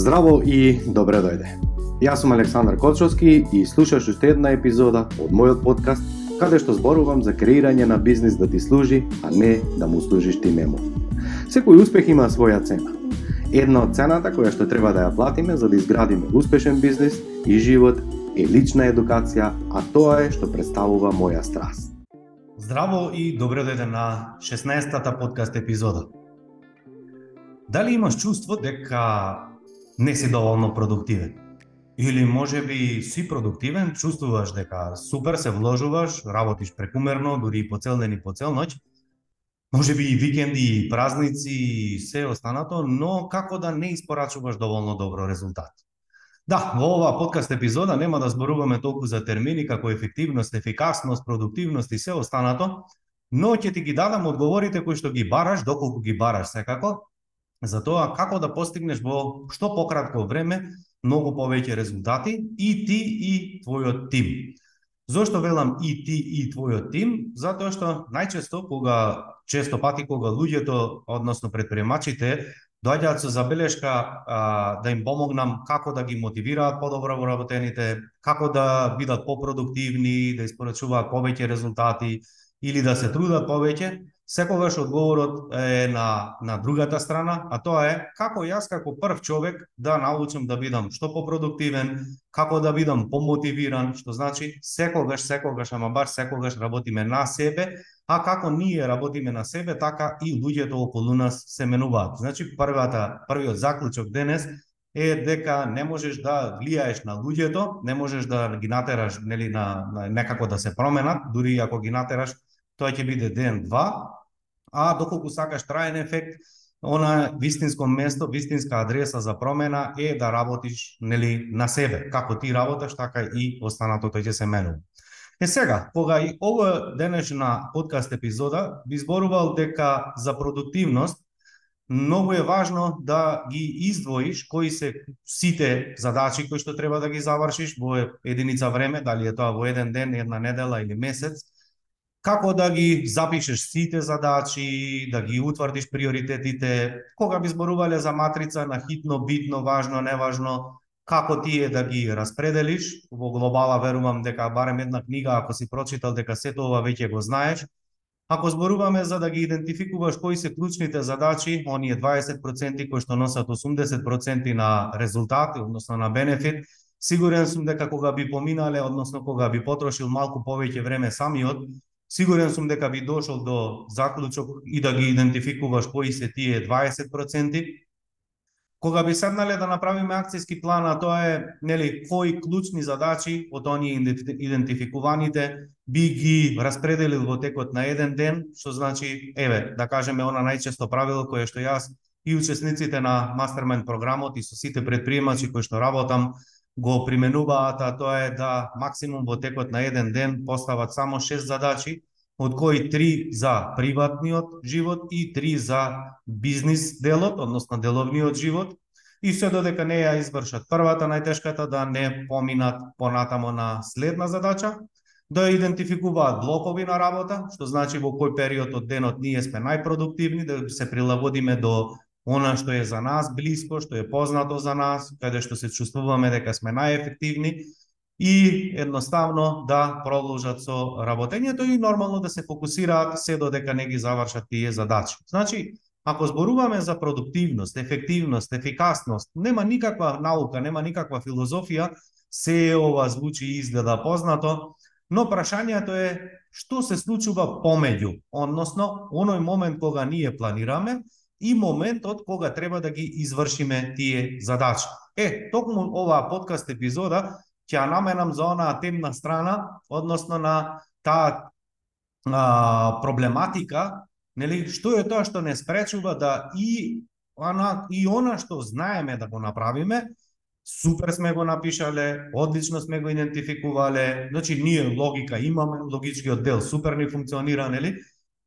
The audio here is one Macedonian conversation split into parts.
Здраво и добре дојде. Јас сум Александар Кочовски и слушаш уште една епизода од мојот подкаст каде што зборувам за креирање на бизнис да ти служи, а не да му служиш ти нему. Секој успех има своја цена. Една од цената која што треба да ја платиме за да изградиме успешен бизнис и живот е лична едукација, а тоа е што представува моја страст. Здраво и добре дојде на 16-та подкаст епизода. Дали имаш чувство дека не си доволно продуктивен. Или може би си продуктивен, чувствуваш дека супер се вложуваш, работиш прекумерно, дури и по цел ден и по цел ноќ, може би и викенди, и празници, и се останато, но како да не испорачуваш доволно добро резултат. Да, во оваа подкаст епизода нема да зборуваме толку за термини како ефективност, ефикасност, продуктивност и се останато, но ќе ти ги дадам одговорите кои што ги бараш, доколку ги бараш секако, за тоа како да постигнеш во што пократко време многу повеќе резултати и ти и твојот тим. Зошто велам и ти и твојот тим? Затоа што најчесто кога често пати кога луѓето, односно предприемачите, доаѓаат со забелешка а, да им помогнам како да ги мотивираат подобро во работените, како да бидат попродуктивни, да испорачуваат повеќе резултати или да се трудат повеќе, секогаш одговорот е на, на другата страна, а тоа е како јас како прв човек да научам да бидам што попродуктивен, како да бидам помотивиран, што значи секогаш, секогаш, ама баш секогаш работиме на себе, а како ние работиме на себе, така и луѓето околу нас се менуваат. Значи првата, првиот заклучок денес е дека не можеш да влијаеш на луѓето, не можеш да ги натераш нели на, на некако да се променат, дури ако ги натераш тоа ќе биде ден два, а доколку сакаш траен ефект, она вистинско место, вистинска адреса за промена е да работиш нели на себе. Како ти работаш, така и останатото ќе се менува. Е сега, кога и ова денешна подкаст епизода би зборувал дека за продуктивност многу е важно да ги издвоиш кои се сите задачи кои што треба да ги завршиш во единица време, дали е тоа во еден ден, една недела или месец, како да ги запишеш сите задачи, да ги утврдиш приоритетите, кога би зборувале за матрица на хитно, битно, важно, неважно, како тие да ги распределиш. Во глобала верувам дека барем една книга, ако си прочитал дека сето ова веќе го знаеш. Ако зборуваме за да ги идентификуваш кои се клучните задачи, оние 20% кои што носат 80% на резултати, односно на бенефит, сигурен сум дека кога би поминале, односно кога би потрошил малку повеќе време самиот, Сигурен сум дека би дошол до заклучок и да ги идентификуваш кои се тие 20%. Кога би седнале да направиме акцијски план, а тоа е нели кои клучни задачи од оние идентификуваните би ги распределил во текот на еден ден, што значи, еве, да кажеме она најчесто правило кое што јас и учесниците на мастермен програмот и со сите предприемачи кои што работам го применуваат, а тоа е да максимум во текот на еден ден постават само 6 задачи, од кои 3 за приватниот живот и 3 за бизнис делот, односно деловниот живот, и се додека не ја извршат првата најтешката да не поминат понатамо на следна задача, да идентификуваат блокови на работа, што значи во кој период од денот ние сме најпродуктивни, да се прилагодиме до она што е за нас блиско, што е познато за нас, каде што се чувствуваме дека сме најефективни и едноставно да продолжат со работењето и нормално да се фокусираат се додека не ги завршат тие задачи. Значи, ако зборуваме за продуктивност, ефективност, ефикасност, нема никаква наука, нема никаква филозофија, се ова звучи и изгледа познато, но прашањето е што се случува помеѓу, односно, оној момент кога ние планираме и моментот кога треба да ги извршиме тие задачи. Е, токму оваа подкаст епизода ќе ја наменам за онаа темна страна, односно на таа а, проблематика, нели, што е тоа што не спречува да и она, и она што знаеме да го направиме, супер сме го напишале, одлично сме го идентификувале, значи ние логика имаме, логичкиот дел супер ни функционира, нели?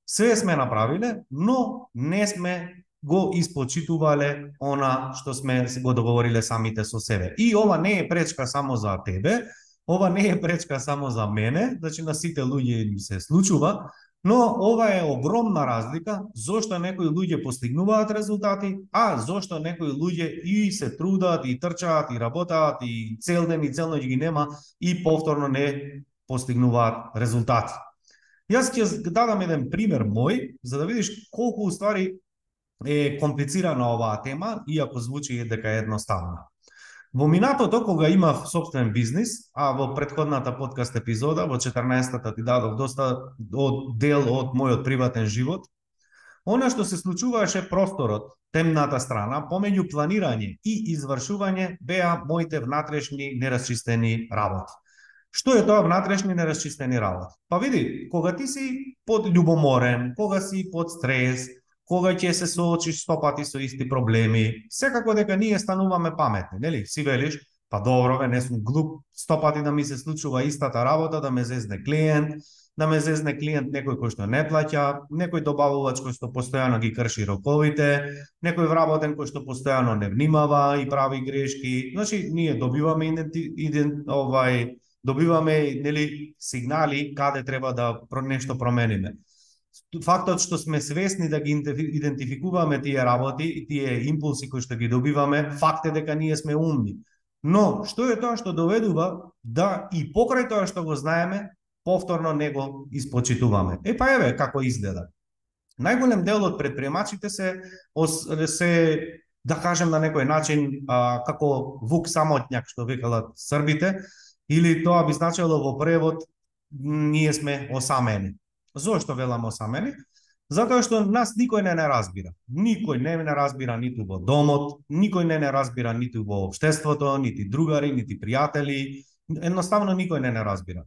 Све сме направиле, но не сме го испочитувале она што сме го договориле самите со себе. И ова не е пречка само за тебе, ова не е пречка само за мене, значи на сите луѓе им се случува, Но ова е огромна разлика зошто некои луѓе постигнуваат резултати, а зошто некои луѓе и се трудат, и трчаат, и работаат, и цел ден и цел ноќ ги нема и повторно не постигнуваат резултати. Јас ќе дадам еден пример мој, за да видиш колку уствари е комплицирана оваа тема, иако звучи дека е едноставна. Во минатото, кога имав собствен бизнис, а во предходната подкаст епизода, во 14-та ти дадов доста од дел од мојот приватен живот, она што се случуваше просторот, темната страна, помеѓу планирање и извршување беа моите внатрешни нерасчистени работи. Што е тоа внатрешни нерасчистени работи? Па види, кога ти си под љубоморен, кога си под стрес, кога ќе се соочиш сто пати со исти проблеми, секако дека ние стануваме паметни, нели? Си велиш, па добро, бе, не сум глуп, сто пати да ми се случува истата работа, да ме зезне клиент, да ме зезне клиент некој кој што не плаќа, некој добавувач кој што постојано ги крши роковите, некој вработен кој што постојано не внимава и прави грешки. Значи, ние добиваме иденти, иден, овај, добиваме нели сигнали каде треба да нешто промениме фактот што сме свесни да ги идентификуваме тие работи и тие импулси кои што ги добиваме, факт е дека ние сме умни. Но, што е тоа што доведува да и покрај тоа што го знаеме, повторно него испочитуваме. Е па еве како изгледа. Најголем дел од предприемачите се се да кажем на некој начин а, како вук самотњак што викалат србите или тоа би значило во превод ние сме осамени. Зошто велам осамени? Затоа што нас никој не не разбира. Никој не не разбира ниту во домот, никој не не разбира ниту во обштеството, нити другари, нити пријатели, едноставно никој не не разбира.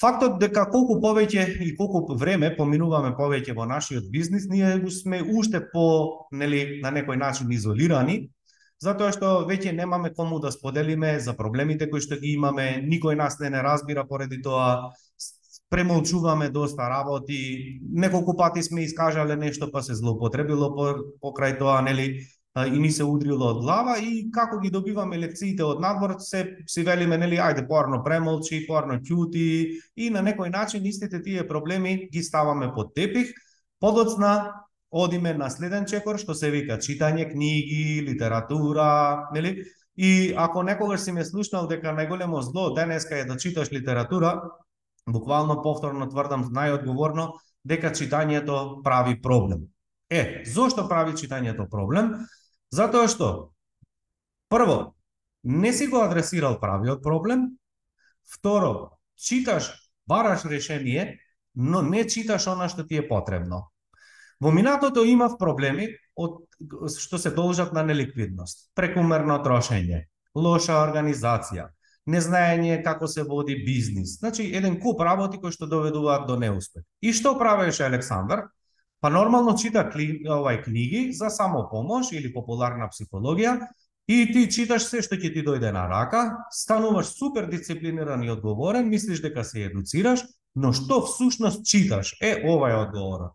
Фактот дека колку повеќе и колку време поминуваме повеќе во нашиот бизнис, ние сме уште по, нели, на некој начин изолирани, затоа што веќе немаме кому да споделиме за проблемите кои што ги имаме, никој нас не не разбира поради тоа, премолчуваме доста работи, неколку пати сме искажале нешто па се злоупотребило покрај тоа, нели, и ни се удрило од глава и како ги добиваме лекциите од надвор, се си велиме, нели, ајде порно премолчи, порно ќути и на некој начин истите тие проблеми ги ставаме под тепих. Подоцна одиме на следен чекор што се вика читање книги, литература, нели? И ако некогаш си ме слушнал дека најголемо зло денеска е да читаш литература, буквално повторно тврдам најодговорно дека читањето прави проблем. Е, зошто прави читањето проблем? Затоа што прво не си го адресирал правиот проблем, второ читаш, бараш решение, но не читаш она што ти е потребно. Во минатото имав проблеми од што се должат на неликвидност, прекумерно трошење, лоша организација, незнаење како се води бизнис. Значи, еден куп работи кои што доведуваат до неуспех. И што правеше Александар? Па нормално чита кли, овај книги за самопомош или популарна психологија и ти читаш се што ќе ти дојде на рака, стануваш супер дисциплиниран и одговорен, мислиш дека се едуцираш, но што всушност читаш? Е, ова е одговорот.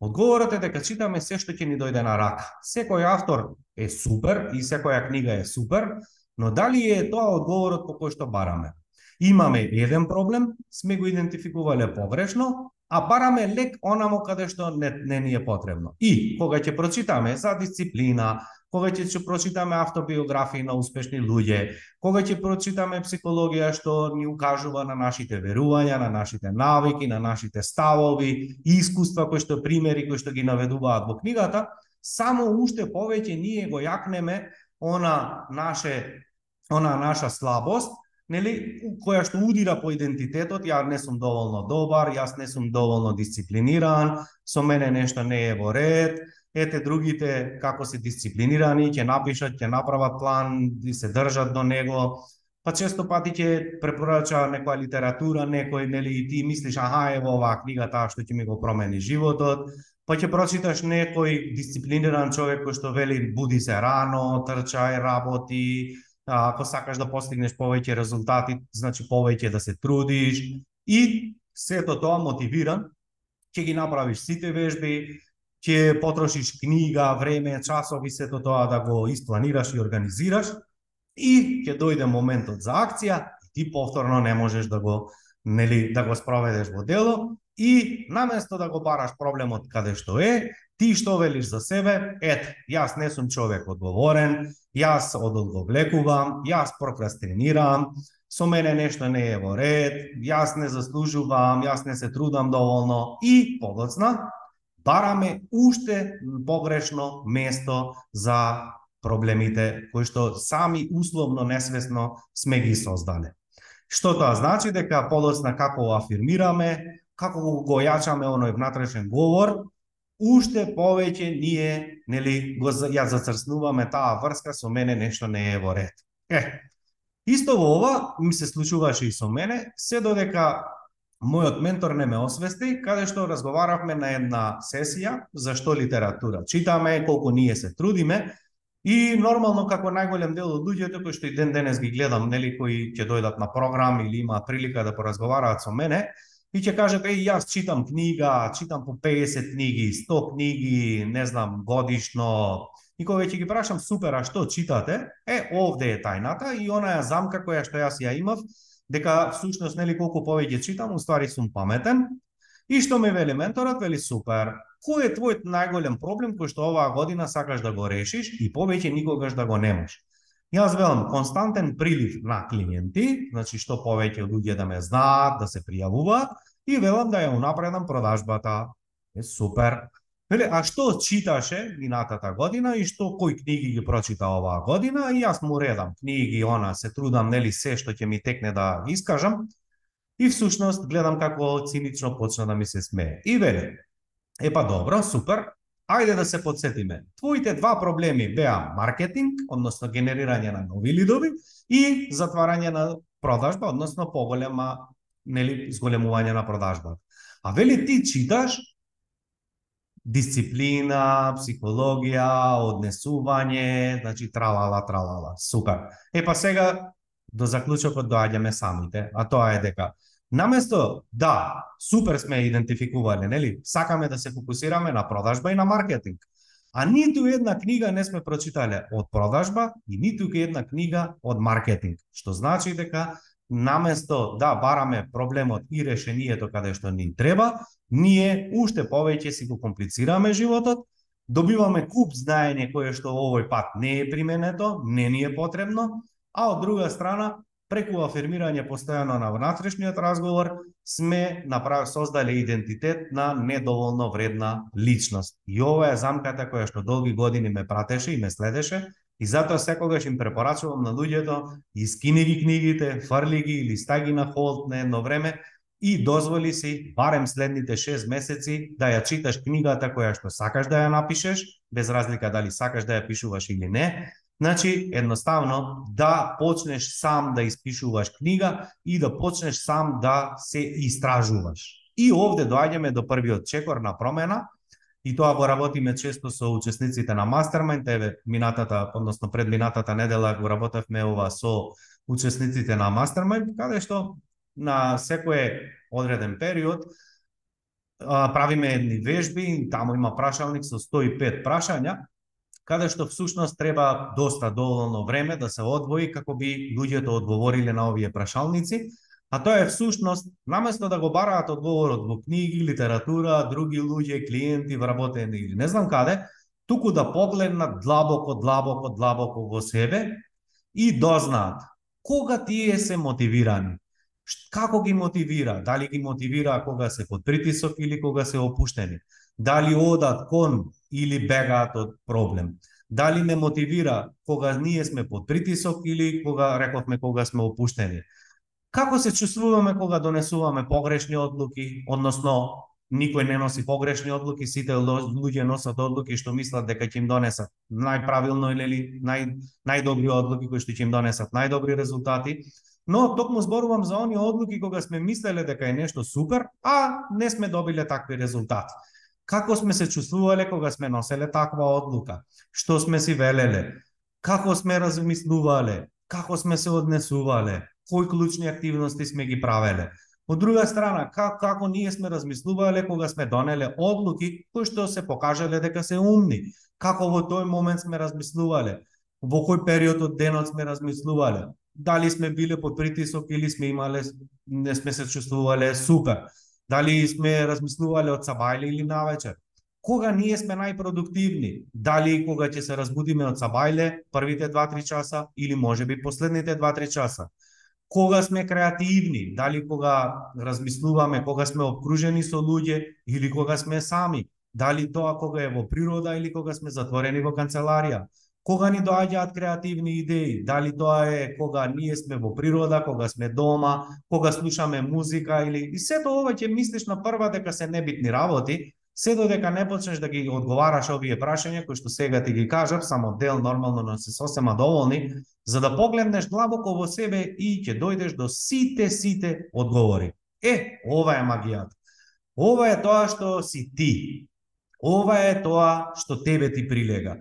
Одговорот е дека читаме се што ќе ни дојде на рака. Секој автор е супер и секоја книга е супер, Но дали е тоа одговорот по кој што бараме? Имаме еден проблем, сме го идентификувале погрешно, а бараме лек онамо каде што не, не ни е потребно. И кога ќе прочитаме за дисциплина, кога ќе ќе прочитаме автобиографии на успешни луѓе, кога ќе прочитаме психологија што ни укажува на нашите верувања, на нашите навики, на нашите ставови, искуства кои што примери кои што ги наведуваат во книгата, само уште повеќе ние го јакнеме она наше она наша слабост, нели, која што удира по идентитетот, ја не сум доволно добар, јас не сум доволно дисциплиниран, со мене нешто не е во ред, ете другите како се дисциплинирани, ќе напишат, ќе направат план, и се држат до него, па често пати ќе препорача некоја литература, некој, нели, и ти мислиш, аха, ево оваа книга таа што ќе ми го промени животот, па ќе прочиташ некој дисциплиниран човек кој што вели буди се рано, трчај, работи, ако сакаш да постигнеш повеќе резултати, значи повеќе да се трудиш и сето тоа мотивиран ќе ги направиш сите вежби, ќе потрошиш книга, време, часови, сето тоа да го испланираш и организираш и ќе дојде моментот за акција и ти повторно не можеш да го нели да го спроведеш во дело И наместо да го бараш проблемот каде што е, ти што велиш за себе, ет, јас не сум човек одговорен, јас одолговлекувам, јас прокрастинирам, со мене нешто не е во ред, јас не заслужувам, јас не се трудам доволно и подоцна бараме уште погрешно место за проблемите кои што сами условно несвесно сме ги создале. Што тоа значи дека подоцна како го афирмираме, како го јачаме оној внатрешен говор, уште повеќе ние нели го ја зацрснуваме таа врска со мене нешто не е во ред. Е, исто во ова ми се случуваше и со мене, се додека мојот ментор не ме освести, каде што разговаравме на една сесија за што литература читаме, колку ние се трудиме, И нормално како најголем дел од луѓето кои што и ден денес ги гледам, нели кои ќе дојдат на програм или имаат прилика да поразговараат со мене, и ќе кажат еј јас читам книга, читам по 50 книги, 100 книги, не знам, годишно. И кога ќе ги прашам супер, а што читате? Е, овде е тајната и онаја замка која што јас ја имав, дека всушност нели колку повеќе читам, уствари сум паметен. И што ме вели менторот, вели супер, кој е твојот најголем проблем кој што оваа година сакаш да го решиш и повеќе никогаш да го немаш? Јас велам константен прилив на клиенти, значи што повеќе луѓе да ме знаат, да се пријавуваат и велам да ја унапредам продажбата. Е супер. Веле, а што читаше минатата година и што кои книги ги прочита оваа година и јас му редам книги, она се трудам нели се што ќе ми текне да искажам. И всушност гледам како цинично почна да ми се смее. И веле, Епа добро, супер. Ајде да се подсетиме. Твоите два проблеми беа маркетинг, односно генерирање на нови лидови и затварање на продажба, односно поголема нели зголемување на продажба. А вели ти читаш дисциплина, психологија, однесување, значи тралала, тралала. Супер. Епа сега до заклучокот доаѓаме самите, а тоа е дека Наместо да, супер сме идентификувале, нели? Сакаме да се фокусираме на продажба и на маркетинг. А ниту една книга не сме прочитале од продажба и ниту една книга од маркетинг. Што значи дека наместо да бараме проблемот и решението каде што ни треба, ние уште повеќе си го комплицираме животот, добиваме куп знаење кое што овој пат не е применето, не ни е потребно, а од друга страна преку афирмирање постојано на внатрешниот разговор, сме направ... создале идентитет на недоволно вредна личност. И ова е замката која што долги години ме пратеше и ме следеше, и затоа секогаш им препорачувам на луѓето, искини ги книгите, фрли ги или стаги на холд на едно време, и дозволи си барем следните 6 месеци да ја читаш книгата која што сакаш да ја напишеш, без разлика дали сакаш да ја пишуваш или не, Значи, едноставно, да почнеш сам да испишуваш книга и да почнеш сам да се истражуваш. И овде доаѓаме до првиот чекор на промена, и тоа го работиме често со учесниците на Мастермайнд, еве минатата, односно пред минатата недела го работевме ова со учесниците на Мастермайнд, каде што на секој одреден период правиме едни вежби, таму има прашалник со 105 прашања, каде што всушност треба доста доволно време да се одвои како би луѓето одговориле на овие прашалници, а тоа е всушност наместо да го бараат одговорот во книги, литература, други луѓе, клиенти, вработени или не знам каде, туку да погледнат длабоко, длабоко, длабоко во себе и дознаат кога тие се мотивирани, како ги мотивира, дали ги мотивира кога се под притисок или кога се опуштени, дали одат кон или бегаат од проблем. Дали ме мотивира кога ние сме под притисок или кога рековме кога сме опуштени. Како се чувствуваме кога донесуваме погрешни одлуки, односно никој не носи погрешни одлуки, сите луѓе носат одлуки што мислат дека ќе им донесат најправилно или нај најдобри одлуки кои што ќе им донесат најдобри резултати. Но токму зборувам за оние одлуки кога сме мислеле дека е нешто супер, а не сме добиле такви резултати. Како сме се чувствувале кога сме носеле таква одлука? Што сме си велеле? Како сме размислувале? Како сме се однесувале? Кои клучни активности сме ги правеле? Од друга страна, како, како ние сме размислувале кога сме донеле одлуки кои што се покажале дека се умни? Како во тој момент сме размислувале? Во кој период од денот сме размислувале? Дали сме биле под притисок или сме имале не сме се чувствувале супер? Дали сме размислувале од сабајле или навечер? Кога ние сме најпродуктивни? Дали кога ќе се разбудиме од сабајле првите 2-3 часа или можеби последните 2-3 часа? Кога сме креативни? Дали кога размислуваме, кога сме обкружени со луѓе или кога сме сами? Дали тоа кога е во природа или кога сме затворени во канцеларија? Кога ни доаѓаат креативни идеи? Дали тоа е кога ние сме во природа, кога сме дома, кога слушаме музика или и сето ова ќе мислиш на прва дека се небитни работи, се додека не почнеш да ги одговараш овие прашања кои што сега ти ги кажав, само дел нормално но се сосема доволни, за да погледнеш длабоко во себе и ќе дојдеш до сите сите одговори. Е, ова е магијата. Ова е тоа што си ти. Ова е тоа што тебе ти прилега.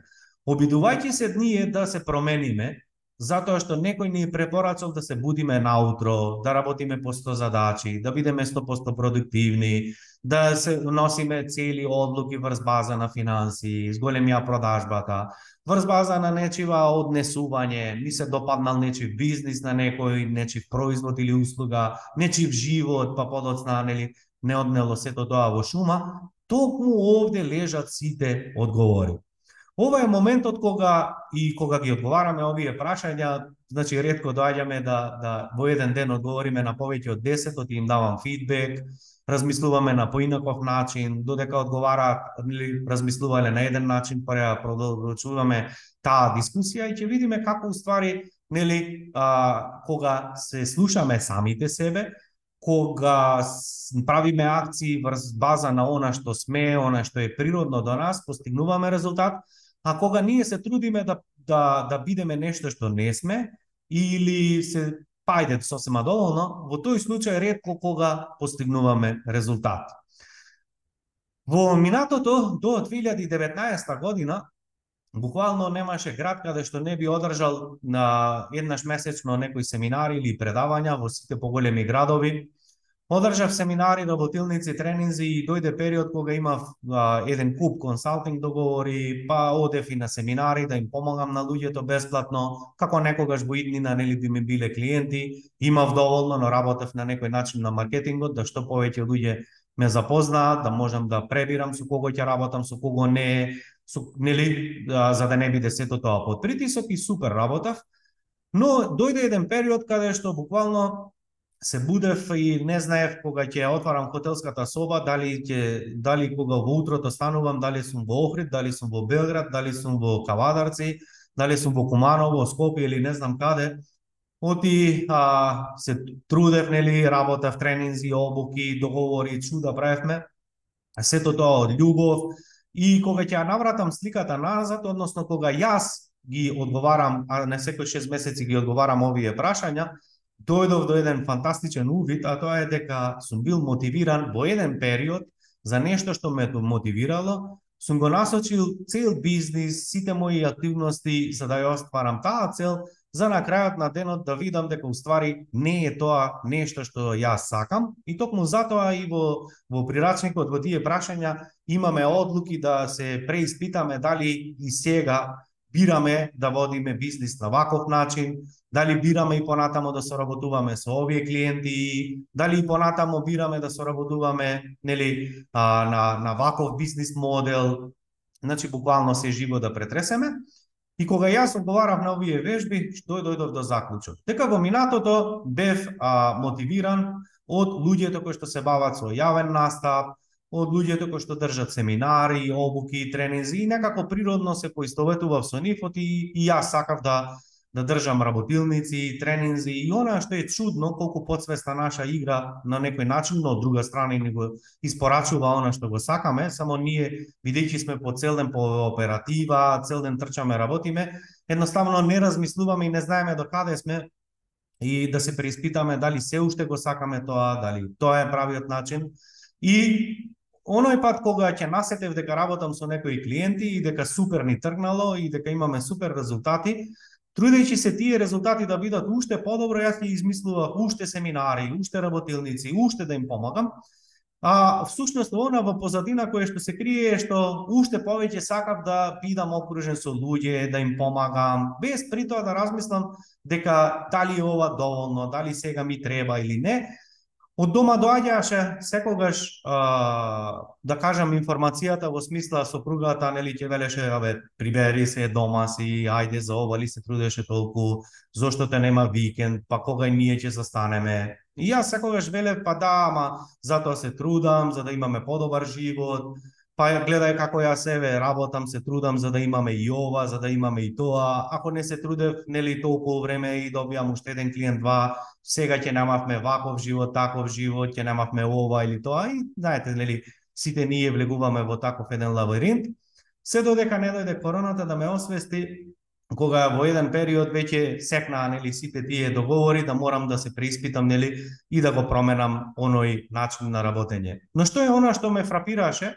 Обидувајќи се ние да се промениме, затоа што некој ни препорачал да се будиме наутро, да работиме по 100 задачи, да бидеме 100% продуктивни, да се носиме цели одлуки врз база на финанси, зголемија продажбата, врз база на нечива однесување, ми се допаднал нечив бизнис на некој, нечив производ или услуга, нечив живот, па подоцна нели не однело сето тоа во шума, Токму овде лежат сите одговори. Ова е моментот кога и кога ги одговараме овие прашања, значи ретко доаѓаме да да во еден ден одговориме на повеќе од 10, и им давам фидбек, размислуваме на поинаков начин, додека одговараат или размислувале на еден начин, па ја продолжуваме таа дискусија и ќе видиме како уствари нели а, кога се слушаме самите себе, кога правиме акции врз база на она што сме, она што е природно до нас, постигнуваме резултат, а кога ние се трудиме да да да бидеме нешто што не сме или се пајде сосема доволно, во тој случај ретко кога постигнуваме резултат. Во минатото до 2019 година буквално немаше град каде што не би одржал на еднаш месечно некои семинари или предавања во сите поголеми градови. Одржав семинари, работилници, тренинзи и дојде период кога имав а, еден куп консалтинг договори, па одев и на семинари да им помагам на луѓето бесплатно, како некогаш во иднина нели би ми биле клиенти, имав доволно, но работев на некој начин на маркетингот, да што повеќе луѓе ме запознаат, да можам да пребирам со кого ќе работам, со кого не, со, нели, за да не биде сето тоа под притисок и супер работав. Но дојде еден период каде што буквално се будев и не знаев кога ќе отварам хотелската соба, дали ќе дали кога во утрото станувам, дали сум во Охрид, дали сум во Белград, дали сум во Кавадарци, дали сум во Куманово, Скопје или не знам каде. Оти а, се трудев, нели, работев тренинзи, обуки, договори, чуда правевме. Сето тоа од љубов, И кога ќе ја навратам сликата назад, односно кога јас ги одговарам, а не секој 6 месеци ги одговарам овие прашања, дојдов до еден фантастичен увид, а тоа е дека сум бил мотивиран во еден период за нешто што ме мотивирало, сум го насочил цел бизнис, сите мои активности за да ја остварам таа цел, за на крајот на денот да видам дека уствари не е тоа нешто што јас сакам. И токму затоа и во во прирачникот во тие прашања имаме одлуки да се преиспитаме дали и сега бираме да водиме бизнис на ваков начин, дали бираме и понатамо да соработуваме со овие клиенти, дали и понатамо бираме да соработуваме нели а, на на ваков бизнис модел, значи буквално се живо да претресеме. И кога јас одговарав на овие вежби, што дојдов до заклучок. Дека во минатото бев а, мотивиран од луѓето кои што се бават со јавен настап, од луѓето кои што држат семинари, обуки, тренинзи и некако природно се поистоветував со нив и, и јас сакав да да држам работилници, тренинзи и она што е чудно колку подсвеста наша игра на некој начин, но од друга страна и го испорачува она што го сакаме, само ние бидејќи сме по цел ден по оператива, цел ден трчаме, работиме, едноставно не размислуваме и не знаеме до каде сме и да се преиспитаме дали се уште го сакаме тоа, дали тоа е правиот начин. И оној пат кога ќе насетев дека работам со некои клиенти и дека супер ни тргнало и дека имаме супер резултати, Трудејќи се тие резултати да бидат уште подобро, јас ќе измислував уште семинари, уште работилници, уште да им помагам. А всушност она во позадина кое што се крие е што уште повеќе сакав да бидам окружен со луѓе, да им помагам, без при тоа да размислам дека дали е ова доволно, дали сега ми треба или не. Од дома доаѓаше секогаш а, да кажам информацијата во смисла сопругата нели ќе велеше абе прибери се дома си, ајде за ова ли се трудеше толку, зошто те нема викенд, па кога и ние ќе застанеме. И јас секогаш велев па да, ама затоа се трудам за да имаме подобар живот, па гледај како ја себе работам, се трудам за да имаме и ова, за да имаме и тоа. Ако не се трудев, нели толку време и добијам уште еден клиент два, сега ќе намавме ваков живот, таков живот, ќе намавме ова или тоа и знаете нели сите ние влегуваме во таков еден лабиринт. Се додека не дојде короната да ме освести кога во еден период веќе секнаа нели сите тие договори да морам да се преиспитам нели и да го променам оној начин на работење. Но што е она што ме фрапираше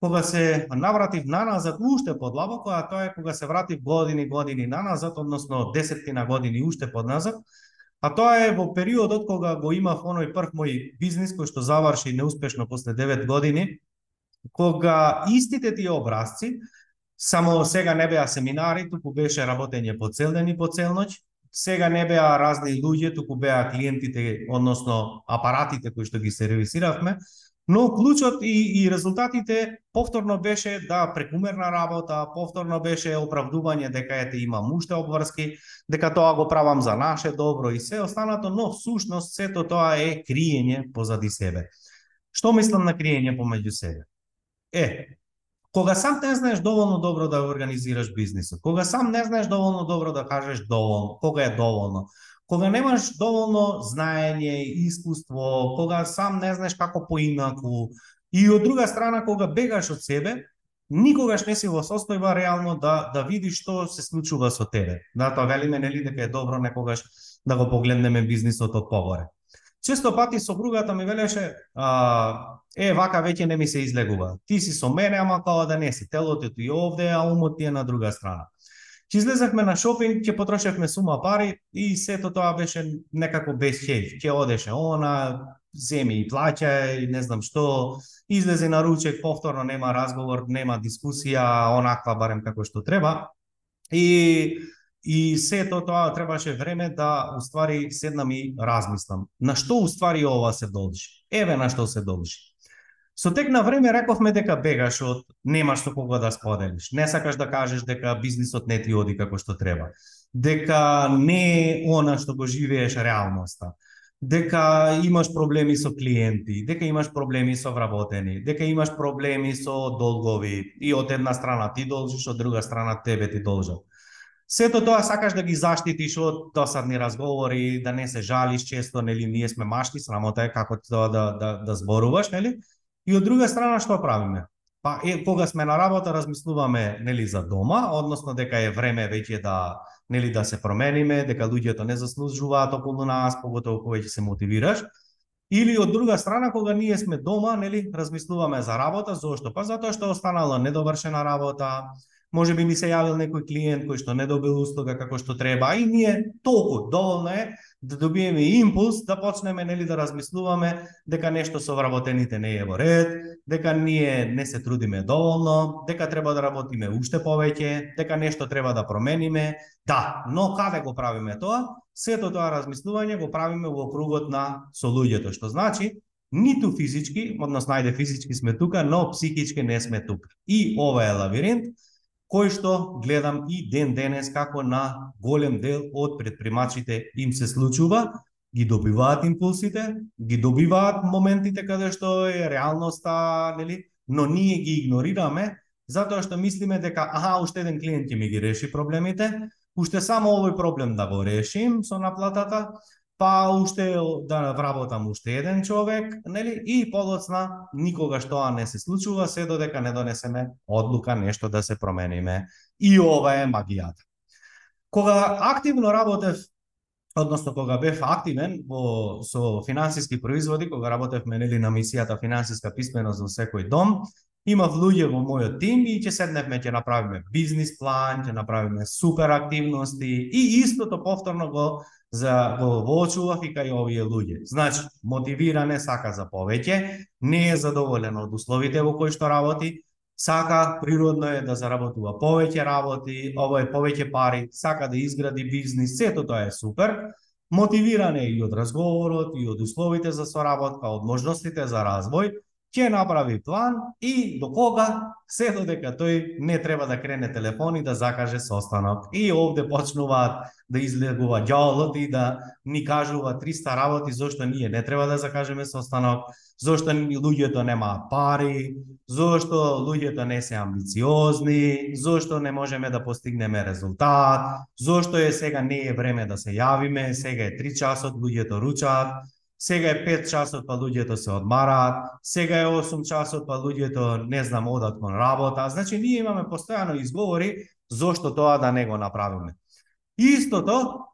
кога се навратив наназад уште подлабоко, а тоа е кога се вратив години години наназад, односно десеттина години уште подназад, а тоа е во периодот кога го имав оној прв мој бизнис кој што заврши неуспешно после 9 години, кога истите тие образци, само сега не беа семинари, туку беше работење по цел ден и по цел ноќ, сега не беа разни луѓе, туку беа клиентите, односно апаратите кои што ги сервисиравме, Но клучот и, и резултатите повторно беше да прекумерна работа, повторно беше оправдување дека ете имам уште обврски, дека тоа го правам за наше добро и се останато, но всушност сето тоа е криење позади себе. Што мислам на криење помеѓу себе? Е, кога сам не знаеш доволно добро да организираш бизнисот, кога сам не знаеш доволно добро да кажеш доволно, кога е доволно, кога немаш доволно знаење, и искуство, кога сам не знаеш како поинаку, и од друга страна кога бегаш од себе, никогаш не си во состојба реално да да видиш што се случува со тебе. Да, тоа велиме нели дека е добро некогаш да го погледнеме бизнисот од погоре. Често пати сопругата ми велеше, а, е, вака веќе не ми се излегува. Ти си со мене, ама као да не си. Телото ти овде, а умот ти е на друга страна. Ќе излезахме на шопинг, ќе потрошевме сума пари и сето тоа беше некако без хејф. Ќе одеше она, земи и плаќа и не знам што, излезе на ручек, повторно нема разговор, нема дискусија, онаква барем како што треба. И и сето тоа требаше време да уствари седнам и размислам. На што уствари ова се должи? Еве на што се должи. Со тек на време рековме дека бегаш од немаш со кого да споделиш. Не сакаш да кажеш дека бизнисот не ти оди како што треба. Дека не е она што го живееш реалноста. Дека имаш проблеми со клиенти, дека имаш проблеми со вработени, дека имаш проблеми со долгови и од една страна ти должиш, од друга страна тебе ти должат. Сето тоа сакаш да ги заштитиш од досадни разговори, да не се жалиш често, нели, ние сме машки, срамота е како тоа да, да, да зборуваш, нели? И од друга страна што правиме? Па е, кога сме на работа размислуваме нели за дома, односно дека е време веќе да нели да се промениме, дека луѓето не заслужуваат околу нас, поготово кога ќе се мотивираш. Или од друга страна кога ние сме дома, нели размислуваме за работа, зошто? Па затоа што останала недовршена работа, може би ми се јавил некој клиент кој што не добил услуга како што треба, и ние толку доволно е да добиеме импулс да почнеме нели да размислуваме дека нешто со вработените не е во ред, дека ние не се трудиме доволно, дека треба да работиме уште повеќе, дека нешто треба да промениме. Да, но каде го правиме тоа? Сето тоа размислување го правиме во кругот на со луѓето, што значи ниту физички, односно најде физички сме тука, но психички не сме тука. И ова е лавиринт кој што гледам и ден денес како на голем дел од предпримачите им се случува, ги добиваат импулсите, ги добиваат моментите каде што е реалноста, нели, но ние ги игнорираме затоа што мислиме дека аха, уште еден клиент ќе ми ги реши проблемите, уште само овој проблем да го решим со наплатата, па уште да вработам уште еден човек, нели? И подоцна никогаш тоа не се случува се додека не донесеме одлука нешто да се промениме. И ова е магијата. Кога активно работев односно кога бев активен во со финансиски производи, кога работевме нели на мисијата финансиска писменост во секој дом, имав луѓе во мојот тим и ќе седневме ќе направиме бизнис план, ќе направиме супер активности и истото повторно го за го воочував и кај овие луѓе. Значи, мотивиране сака за повеќе, не е задоволен од условите во кои што работи, сака природно е да заработува повеќе работи, ово е повеќе пари, сака да изгради бизнис, сето тоа е супер, мотивиран е и од разговорот, и од условите за соработка, од можностите за развој, ќе направи план и до кога се додека тој не треба да крене телефон и да закаже состанок. И овде почнуваат да излегува ѓаолот и да ни кажува 300 работи зошто ние не треба да закажеме состанок, зошто луѓето нема пари, зошто луѓето не се амбициозни, зошто не можеме да постигнеме резултат, зошто е сега не е време да се јавиме, сега е 3 часот, луѓето ручаат, сега е 5 часот, па луѓето се одмараат, сега е 8 часот, па луѓето не знам одат кон работа. Значи ние имаме постојано изговори зошто тоа да не го направиме. Истото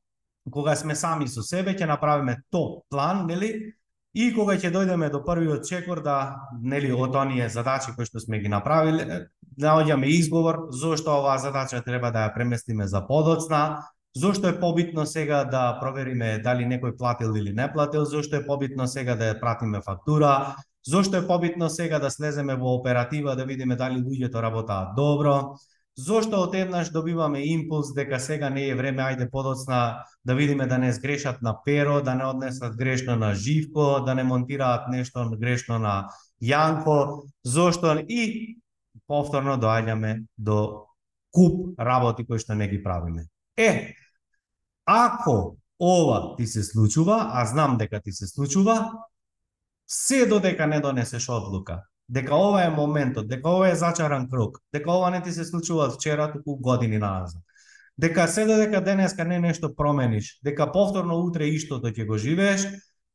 кога сме сами со себе ќе направиме то план, нели? И кога ќе дојдеме до првиот чекор да нели од оние задачи кои што сме ги направиле, наоѓаме да изговор зошто оваа задача треба да ја преместиме за подоцна, Зошто е побитно сега да провериме дали некој платил или не платил, зошто е побитно сега да ја пратиме фактура, зошто е побитно сега да слеземе во оператива да видиме дали луѓето работаат добро, зошто отеднаш добиваме импулс дека сега не е време, ајде подоцна да видиме да не сгрешат на перо, да не однесат грешно на Живко, да не монтираат нешто грешно на Јанко, зошто? И повторно доаѓаме до куп работи кои што не ги правиме. Е, Ако ова ти се случува, а знам дека ти се случува, се додека не донесеш одлука, дека ова е моментот, дека ова е зачаран круг, дека ова не ти се случува од вчера, туку години назад. Дека се додека денеска не нешто промениш, дека повторно утре иштото ќе го живееш,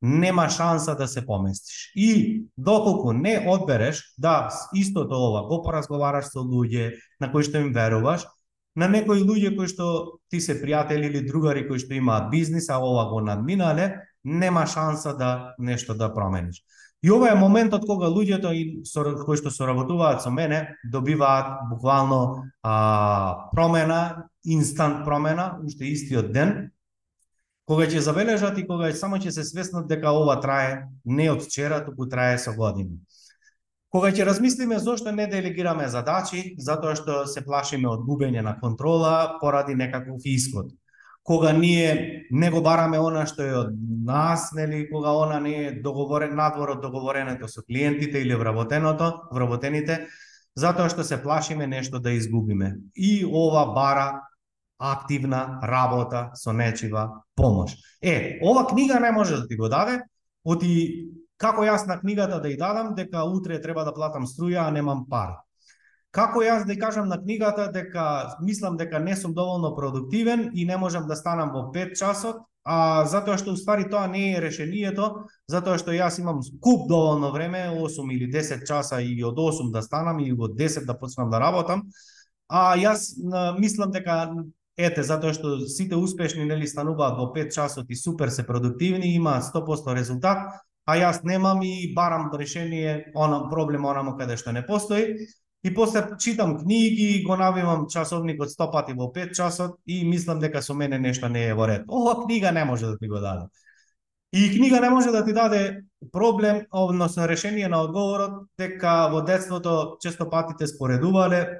нема шанса да се поместиш. И доколку не одбереш да истото ова го поразговараш со луѓе на кои што им веруваш, на некои луѓе кои што ти се пријатели или другари кои што имаат бизнис, а ова го надминале, нема шанса да нешто да промениш. И ова е моментот кога луѓето и кои што соработуваат со мене добиваат буквално а, промена, инстант промена, уште истиот ден, кога ќе забележат и кога само ќе се свеснат дека ова трае не од вчера, туку трае со години. Кога ќе размислиме зошто не делегираме задачи, затоа што се плашиме од губење на контрола поради некаков исход. Кога ние не го бараме она што е од нас, нели, кога она не е договорен надвор од договоренето со клиентите или вработеното, вработените, затоа што се плашиме нешто да изгубиме. И ова бара активна работа со нечива помош. Е, ова книга не може да ти го даде, оти Како јас на книгата да ја дадам дека утре треба да платам струја, а немам пари? Како јас да ја кажам на книгата дека мислам дека не сум доволно продуктивен и не можам да станам во 5 часот, а затоа што уствари тоа не е решението, затоа што јас имам куп доволно време, 8 или 10 часа и од 8 да станам и од 10 да почнам да работам, а јас мислам дека ете затоа што сите успешни нели стануваат во 5 часот и супер се продуктивни, имаат 100% резултат, а јас немам и барам решение онам проблем онамо каде што не постои. И после читам книги, го навивам часовникот 100 пати во 5 часот и мислам дека со мене нешто не е во ред. Ова книга не може да ти го даде. И книга не може да ти даде проблем, односно решение на одговорот, дека во детството често пати те споредувале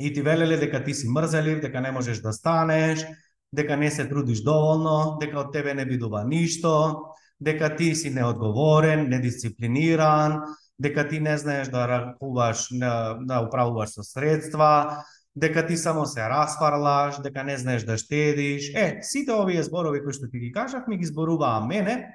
и ти велеле дека ти си мрзелив, дека не можеш да станеш, дека не се трудиш доволно, дека од тебе не бидува ништо, дека ти си неодговорен, недисциплиниран, дека ти не знаеш да ракуваш, да, да управуваш со средства, дека ти само се расфарлаш, дека не знаеш да штедиш. Е, сите овие зборови кои што ти ги кажав, ми ги зборуваа мене,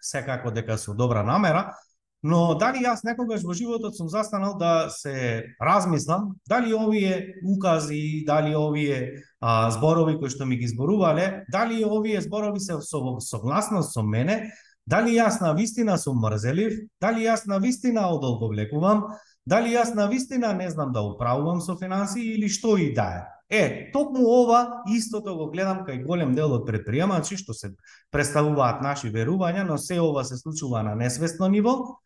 секако дека со добра намера, но дали јас некогаш во животот сум застанал да се размислам, дали овие укази, дали овие а, зборови кои што ми ги зборувале, дали овие зборови се со согласно со мене, дали јас на вистина сум мрзелив, дали јас на вистина одолговлекувам, дали јас на вистина не знам да управувам со финансии или што и да е. Е, токму ова истото го гледам кај голем дел од предприемачи што се представуваат наши верувања, но се ова се случува на несвесно ниво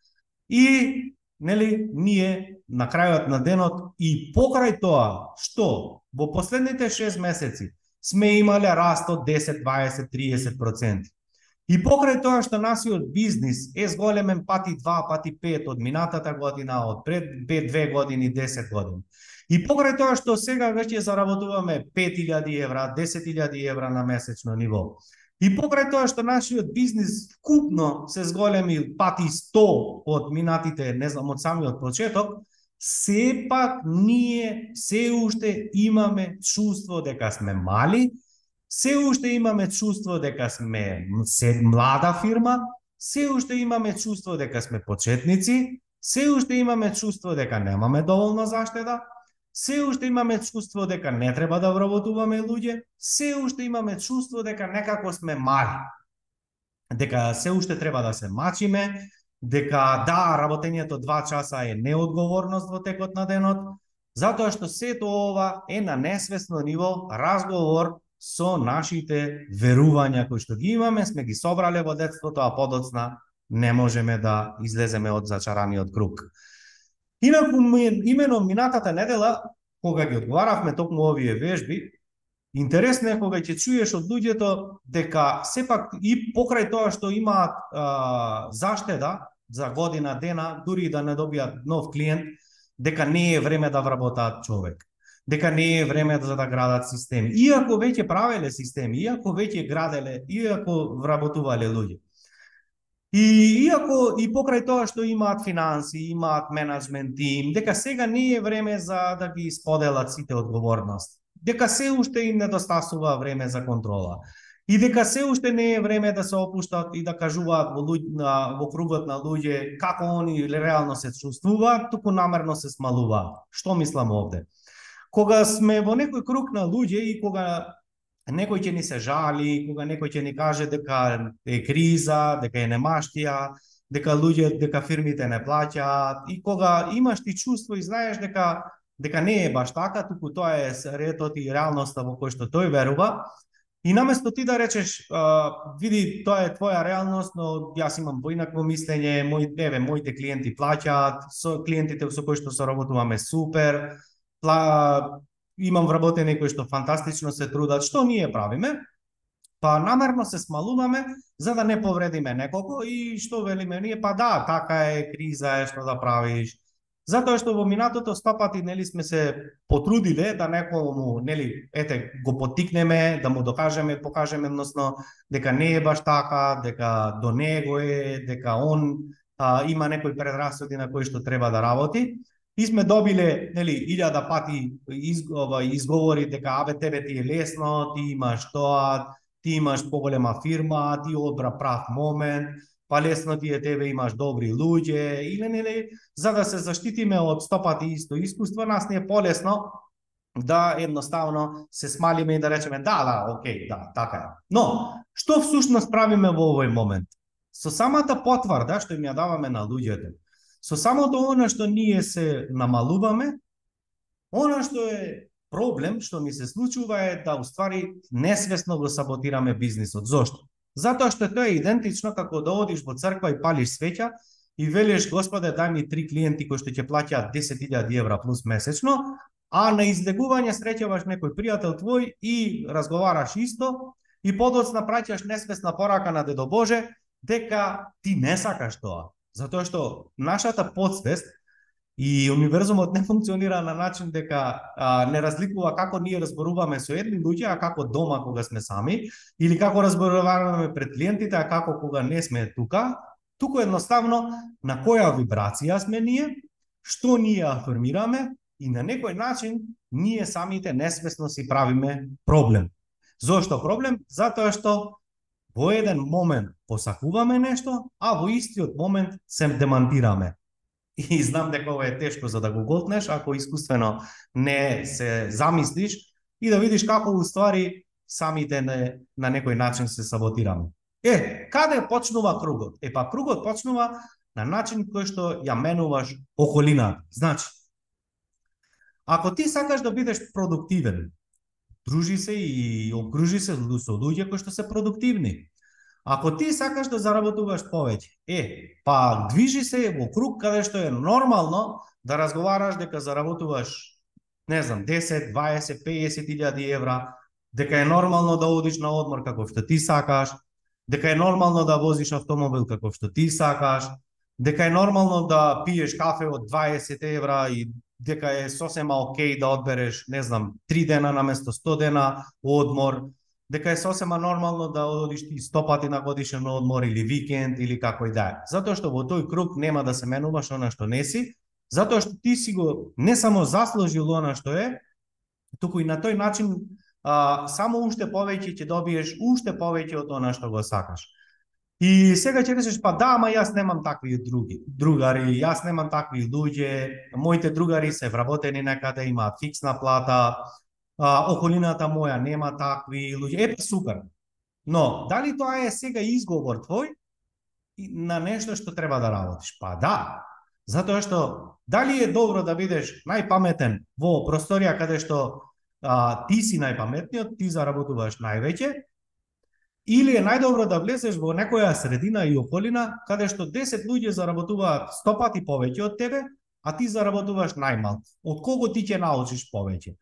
и нели ние на крајот на денот и покрај тоа што во последните 6 месеци сме имале раст од 10, 20, 30%. И покрај тоа што насиот бизнис е зголемен пати 2, пати 5 од минатата година, од пред 5, 2 години, 10 години. И покрај тоа што сега веќе заработуваме 5000 евра, 10000 евра на месечно ниво. И покрај тоа што нашиот бизнис вкупно се зголеми пати 100 од минатите, не знам, од самиот почеток, сепак ние се уште имаме чувство дека сме мали, се уште имаме чувство дека сме се млада фирма, се уште имаме чувство дека сме почетници, се уште имаме чувство дека немаме доволно заштеда, се уште имаме чувство дека не треба да вработуваме луѓе, се уште имаме чувство дека некако сме мали. Дека се уште треба да се мачиме, дека да, работењето два часа е неодговорност во текот на денот, затоа што сето ова е на несвесно ниво разговор со нашите верувања кои што ги имаме, сме ги собрале во детството, а подоцна не можеме да излеземе од зачараниот круг. Инаку, имено минатата недела, кога ги одговаравме токму овие вежби, интересно е кога ќе чуеш од луѓето дека сепак и покрај тоа што имаат а, заштеда за година дена, дури да не добијат нов клиент, дека не е време да вработаат човек дека не е време за да градат системи. Иако веќе правеле системи, иако веќе граделе, иако вработувале луѓе. И иако и покрај тоа што имаат финанси, имаат менеджмент тим, дека сега не е време за да ги споделат сите одговорност. Дека се уште им недостасува време за контрола. И дека се уште не е време да се опуштат и да кажуваат во, луѓ, на, во кругот на луѓе како они реално се чувствуваат, туку намерно се смалуваат. Што мислам овде? кога сме во некој круг на луѓе и кога некој ќе ни се жали, кога некој ќе ни каже дека е криза, дека е немаштија, дека луѓе, дека фирмите не плаќаат. И кога имаш ти чувство и знаеш дека дека не е баш така, туку тоа е ретот и реалноста во кој што тој верува, И наместо ти да речеш, а, види, тоа е твоја реалност, но јас имам поинакво мислење, мој, еве, моите клиенти плаќаат, со клиентите со кои што соработуваме супер, пла, имам вработени кои што фантастично се трудат, што ние правиме? Па намерно се смалуваме за да не повредиме некого и што велиме ние, па да, така е, криза е, што да правиш. Затоа што во минатото стопати нели сме се потрудиле да некому нели ете го потикнеме, да му докажеме, покажеме односно дека не е баш така, дека до него е, дека он а, има некои предрасуди на кои што треба да работи. И сме добиле, нели, илјада пати из, ова, изговори дека абе тебе ти е лесно, ти имаш тоа, ти имаш поголема фирма, ти одбра прав момент, па лесно ти е тебе имаш добри луѓе, или нели, за да се заштитиме од стопати исто искуство, нас не е полесно да едноставно се смалиме и да речеме да, да, окей, да, така е. Но, што всушност правиме во овој момент? Со самата потврда што им ја даваме на луѓето, Со самото она што ние се намалуваме, она што е проблем што ми се случува е да уствари несвесно го саботираме бизнисот. Зошто? Затоа што тоа е идентично како да одиш во црква и палиш свеќа и велиш Господе дај ми три клиенти кои што ќе плаќаат 10.000 евра плюс месечно, а на излегување среќаваш некој пријател твој и разговараш исто и подоцна праќаш несвесна порака на Дедо Боже дека ти не сакаш тоа. Затоа што нашата подсвест и универзумот не функционира на начин дека а, не разликува како ние разборуваме со едни луѓе, а како дома кога сме сами, или како разборуваме пред клиентите, а како кога не сме тука, туку едноставно на која вибрација сме ние, што ние афирмираме и на некој начин ние самите несвесно си правиме проблем. Зошто проблем? Затоа што во еден момент посакуваме нешто, а во истиот момент се демантираме. И знам дека ова е тешко за да го готнеш, ако искуствено не се замислиш и да видиш како уствари самите не, на некој начин се саботираме. Е, каде почнува кругот? Е, па кругот почнува на начин кој што ја менуваш околина. Значи, ако ти сакаш да бидеш продуктивен, дружи се и окружи се со луѓе кои што се продуктивни. Ако ти сакаш да заработуваш повеќе, е, па движи се во круг каде што е нормално да разговараш дека заработуваш, не знам, 10, 20, 50 илјади евра, дека е нормално да одиш на одмор како што ти сакаш, дека е нормално да возиш автомобил како што ти сакаш, дека е нормално да пиеш кафе од 20 евра и дека е сосема окей да одбереш, не знам, 3 дена на место 100 дена одмор, дека е сосема нормално да одиш ти 100 пати на годишен одмор или викенд или како и да е. Затоа што во тој круг нема да се менуваш она што не си, затоа што ти си го не само заслужил она што е, туку и на тој начин а, само уште повеќе ќе добиеш уште повеќе од она што го сакаш. И сега ќе кажеш, па да, ама јас немам такви други, другари, јас немам такви луѓе, моите другари се вработени некаде, имаат фиксна плата, а, околината моја нема такви луѓе. Епа супер. Но, дали тоа е сега изговор твој на нешто што треба да работиш? Па да. Затоа што дали е добро да бидеш најпаметен во просторија каде што а, ти си најпаметниот, ти заработуваш највеќе, или е најдобро да влезеш во некоја средина и околина каде што 10 луѓе заработуваат 100 пати повеќе од тебе, а ти заработуваш најмалку. Од кого ти ќе научиш повеќе?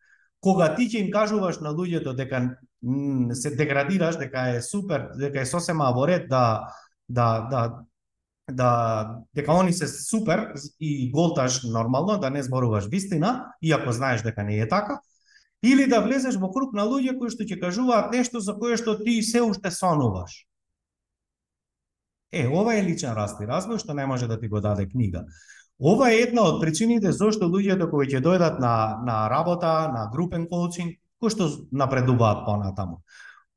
кога ти ќе им кажуваш на луѓето дека се деградираш, дека е супер, дека е сосема во ред да да да да дека они се супер и голташ нормално, да не зборуваш вистина, иако знаеш дека не е така, или да влезеш во круг на луѓе кои што ќе кажуваат нешто за кое што ти се уште сонуваш. Е, ова е личен раст и развој што не може да ти го даде книга. Ова е една од причините зашто луѓето кои ќе дојдат на, на работа, на групен коучинг, кои што напредуваат понатаму.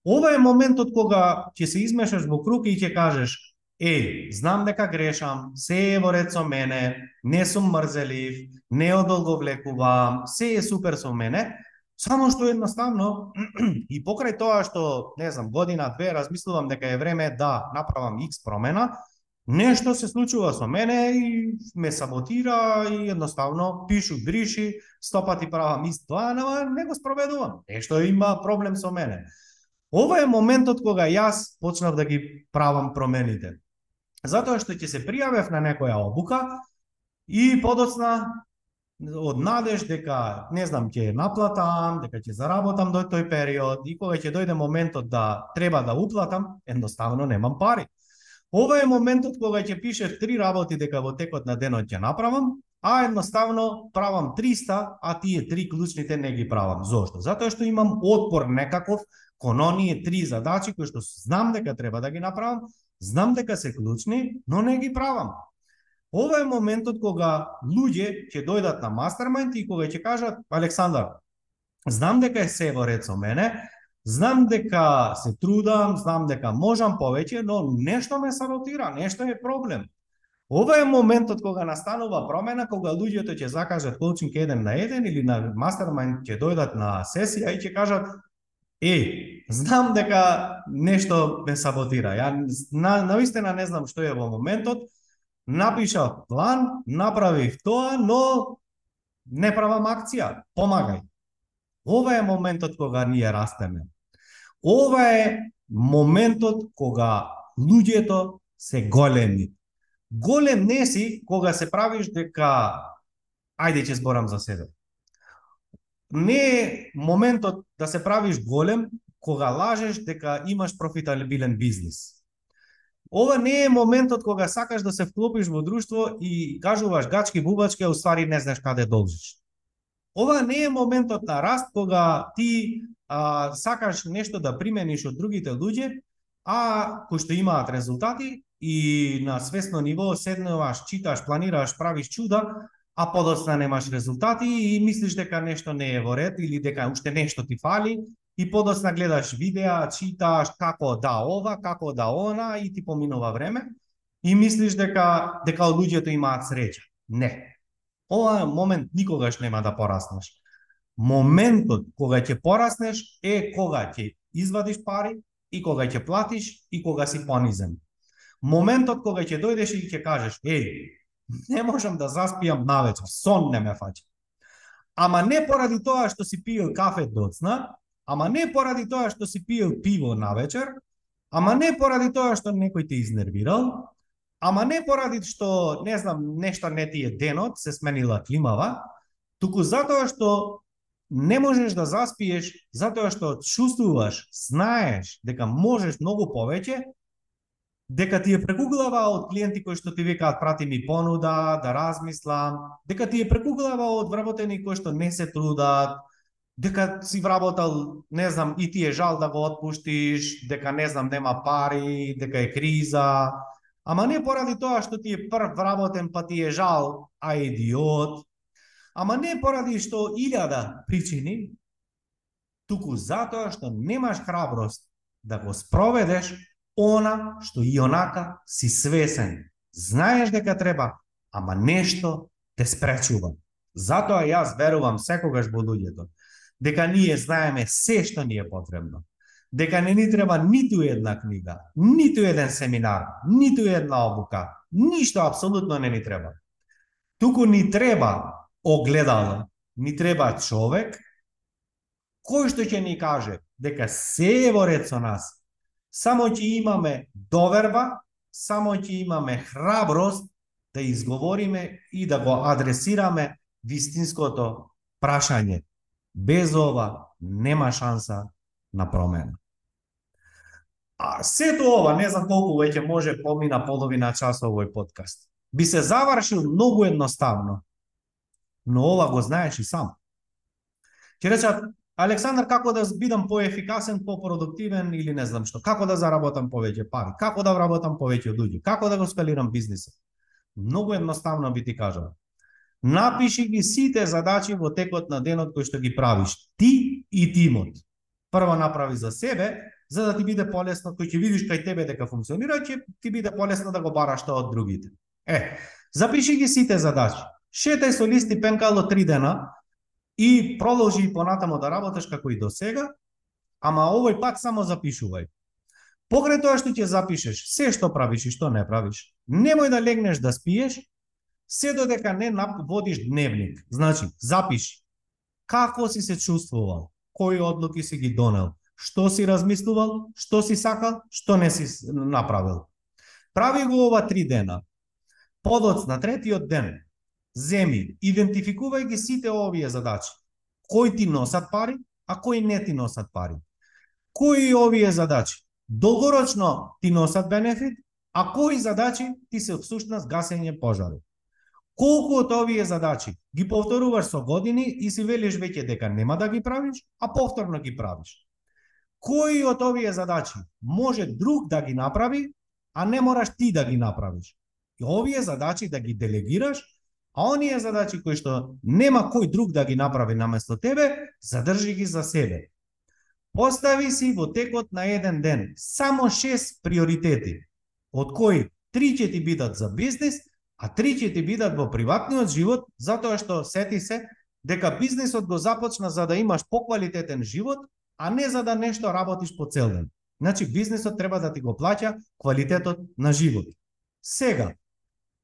Ова е моментот кога ќе се измешаш во круг и ќе кажеш е, знам дека грешам, се е во ред со мене, не сум мрзелив, не одолговлекувам, се е супер со мене, само што едноставно и покрај тоа што, не знам, година, две, размислувам дека е време да направам X промена, Нешто се случува со мене и ме саботира и едноставно пишу, бриши, стопати правам ист тоа, но не го спроведувам. Нешто има проблем со мене. Ова е моментот кога јас почнав да ги правам промените. Затоа што ќе се пријавев на некоја обука и подоцна од надеж дека не знам ќе наплатам, дека ќе заработам до тој период и кога ќе дојде моментот да треба да уплатам, едноставно немам пари. Ова е моментот кога ќе пишеш три работи дека во текот на денот ќе направам, а едноставно правам 300, а тие три клучните не ги правам. Зошто? Затоа што имам отпор некаков кон оние три задачи кои што знам дека треба да ги направам, знам дека се клучни, но не ги правам. Ова е моментот кога луѓе ќе дојдат на мастермајнд и кога ќе кажат Александар, знам дека е се во ред со мене, Знам дека се трудам, знам дека можам повеќе, но нешто ме саботира, нешто е проблем. Ова е моментот кога настанува промена, кога луѓето ќе закажат коучинг еден на еден или на мастермајнд ќе дојдат на сесија и ќе кажат е, знам дека нешто ме саботира. Ја на, наистина не знам што е во моментот. Напишав план, направив тоа, но не правам акција. Помагај. Ова е моментот кога ние растеме. Ова е моментот кога луѓето се големи. Голем не си кога се правиш дека ајде ќе зборам за себе. Не е моментот да се правиш голем кога лажеш дека имаш профитабилен бизнис. Ова не е моментот кога сакаш да се вклопиш во друштво и кажуваш гачки бубачки, а уствари не знаеш каде да должиш. Ова не е моментот на раст кога ти а, сакаш нешто да примениш од другите луѓе, а кои што имаат резултати и на свесно ниво седнуваш, читаш, планираш, правиш чуда, а подоцна немаш резултати и мислиш дека нешто не е во ред или дека уште нешто ти фали и подоцна гледаш видеа, читаш како да ова, како да она и ти поминува време и мислиш дека дека луѓето имаат среќа. Не. Ова момент никогаш нема да пораснеш. Моментот кога ќе пораснеш е кога ќе извадиш пари и кога ќе платиш и кога си понизен. Моментот кога ќе дојдеш и ќе кажеш, еј, не можам да заспијам навечер, сон не ме фаќа. Ама не поради тоа што си пил кафе доцна, ама не поради тоа што си пиел пиво на вечер, ама не поради тоа што некој те изнервирал, ама не поради што, не знам, нешто не ти е денот, се сменила климава, туку затоа што не можеш да заспиеш затоа што чувствуваш, знаеш дека можеш многу повеќе, дека ти е преку глава од клиенти кои што ти викаат прати ми понуда, да размислам, дека ти е преку глава од вработени кои што не се трудат, дека си вработал, не знам, и ти е жал да го отпуштиш, дека не знам, нема пари, дека е криза, ама не поради тоа што ти е прв вработен па ти е жал, а идиот, ама не поради што илјада причини, туку затоа што немаш храброст да го спроведеш она што и онака си свесен. Знаеш дека треба, ама нешто те спречува. Затоа јас верувам секогаш во луѓето дека ние знаеме се што ни е потребно. Дека не ни треба ниту една книга, ниту еден семинар, ниту една обука, ништо апсолутно не ни треба. Туку ни треба огледало, ни треба човек кој што ќе ни каже дека се е во ред со нас. Само ќе имаме доверба, само ќе имаме храброст да изговориме и да го адресираме вистинското прашање Без ова нема шанса на промена. А сето ова, не знам колку веќе може помина половина час овој подкаст. Би се завршил многу едноставно, но ова го знаеш и сам. Ќе речат, Александар, како да бидам поефикасен, попродуктивен или не знам што, како да заработам повеќе пари, како да вработам повеќе луѓе, како да го скалирам бизнисот. Многу едноставно би ти кажал. Напиши ги сите задачи во текот на денот кои што ги правиш ти и тимот. Прво направи за себе, за да ти биде полесно, кој ќе видиш кај тебе дека функционира, ќе ти биде полесно да го бараш тоа од другите. Е, запиши ги сите задачи. Шетај со листи пенкало три дена и продолжи и понатамо да работиш како и до сега, ама овој пат само запишувај. Покрај тоа што ќе запишеш, се што правиш и што не правиш, немој да легнеш да спиеш, се додека не водиш дневник. Значи, запиши како си се чувствувал, кои одлуки си ги донел, што си размислувал, што си сакал, што не си направил. Прави го ова три дена. Подоц на третиот ден, земи, идентификувај ги сите овие задачи. Кои ти носат пари, а кои не ти носат пари. Кои овие задачи долгорочно ти носат бенефит, а кои задачи ти се всушност гасење пожари. Колку од овие задачи ги повторуваш со години и си велиш веќе дека нема да ги правиш, а повторно ги правиш. Кои од овие задачи може друг да ги направи, а не мораш ти да ги направиш. И овие задачи да ги делегираш, а оние задачи кои што нема кој друг да ги направи наместо тебе, задржи ги за себе. Постави си во текот на еден ден само 6 приоритети, од кои три ќе ти бидат за бизнес, а три ќе ти бидат во приватниот живот, затоа што сети се дека бизнисот го започна за да имаш поквалитетен живот, а не за да нешто работиш по цел ден. Значи, бизнисот треба да ти го плаќа квалитетот на живот. Сега,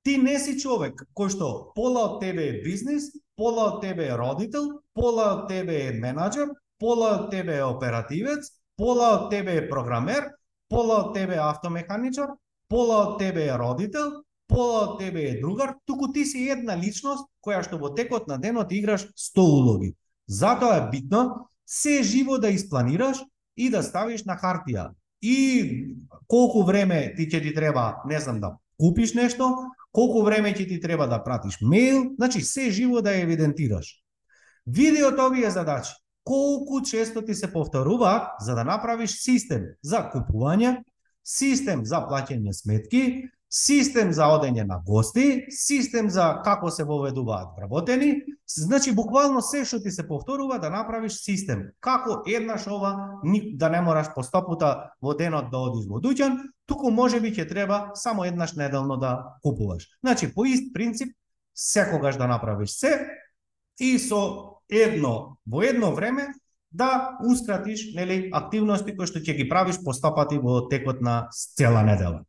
ти не си човек кој што пола од тебе е бизнис, пола од тебе е родител, пола од тебе е менаџер, пола од тебе е оперативец, пола од тебе е програмер, пола од тебе е автомеханичар, пола од тебе е родител, пола од тебе е другар, туку ти си една личност која што во текот на денот играш 100 улоги. Затоа е битно се живо да испланираш и да ставиш на хартија. И колку време ти ќе ти треба, не знам, да купиш нешто, колку време ќе ти треба да пратиш мејл, значи се живо да ја евидентираш. Види од овие задачи колку често ти се повторуваат за да направиш систем за купување, систем за плаќање сметки, систем за одење на гости, систем за како се воведуваат вработени, значи буквално се што ти се повторува да направиш систем. Како еднаш ова да не мораш по стопута во денот да одиш во дуќан, туку може би ќе треба само еднаш неделно да купуваш. Значи по ист принцип секогаш да направиш се и со едно во едно време да ускратиш нели активности кои што ќе ги правиш постапати во текот на цела недела.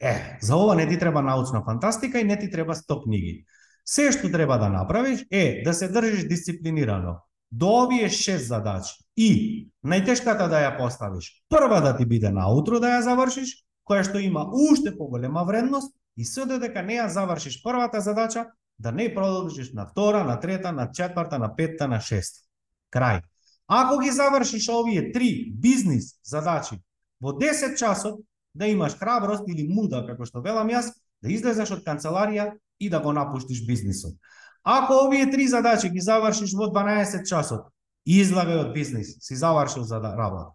Е, за ова не ти треба научна фантастика и не ти треба 100 книги. Се што треба да направиш е да се држиш дисциплинирано до овие шест задачи и најтешката да ја поставиш. Прва да ти биде наутро да ја завршиш, која што има уште поголема вредност и се додека не ја завршиш првата задача, да не продолжиш на втора, на трета, на четврта, на петта, на шеста. Крај. Ако ги завршиш овие три бизнис задачи во 10 часот, да имаш храброст или муда, како што велам јас, да излезеш од канцеларија и да го напуштиш бизнисот. Ако овие три задачи ги завршиш во 12 часот излагај од бизнис, си завршил за да работа.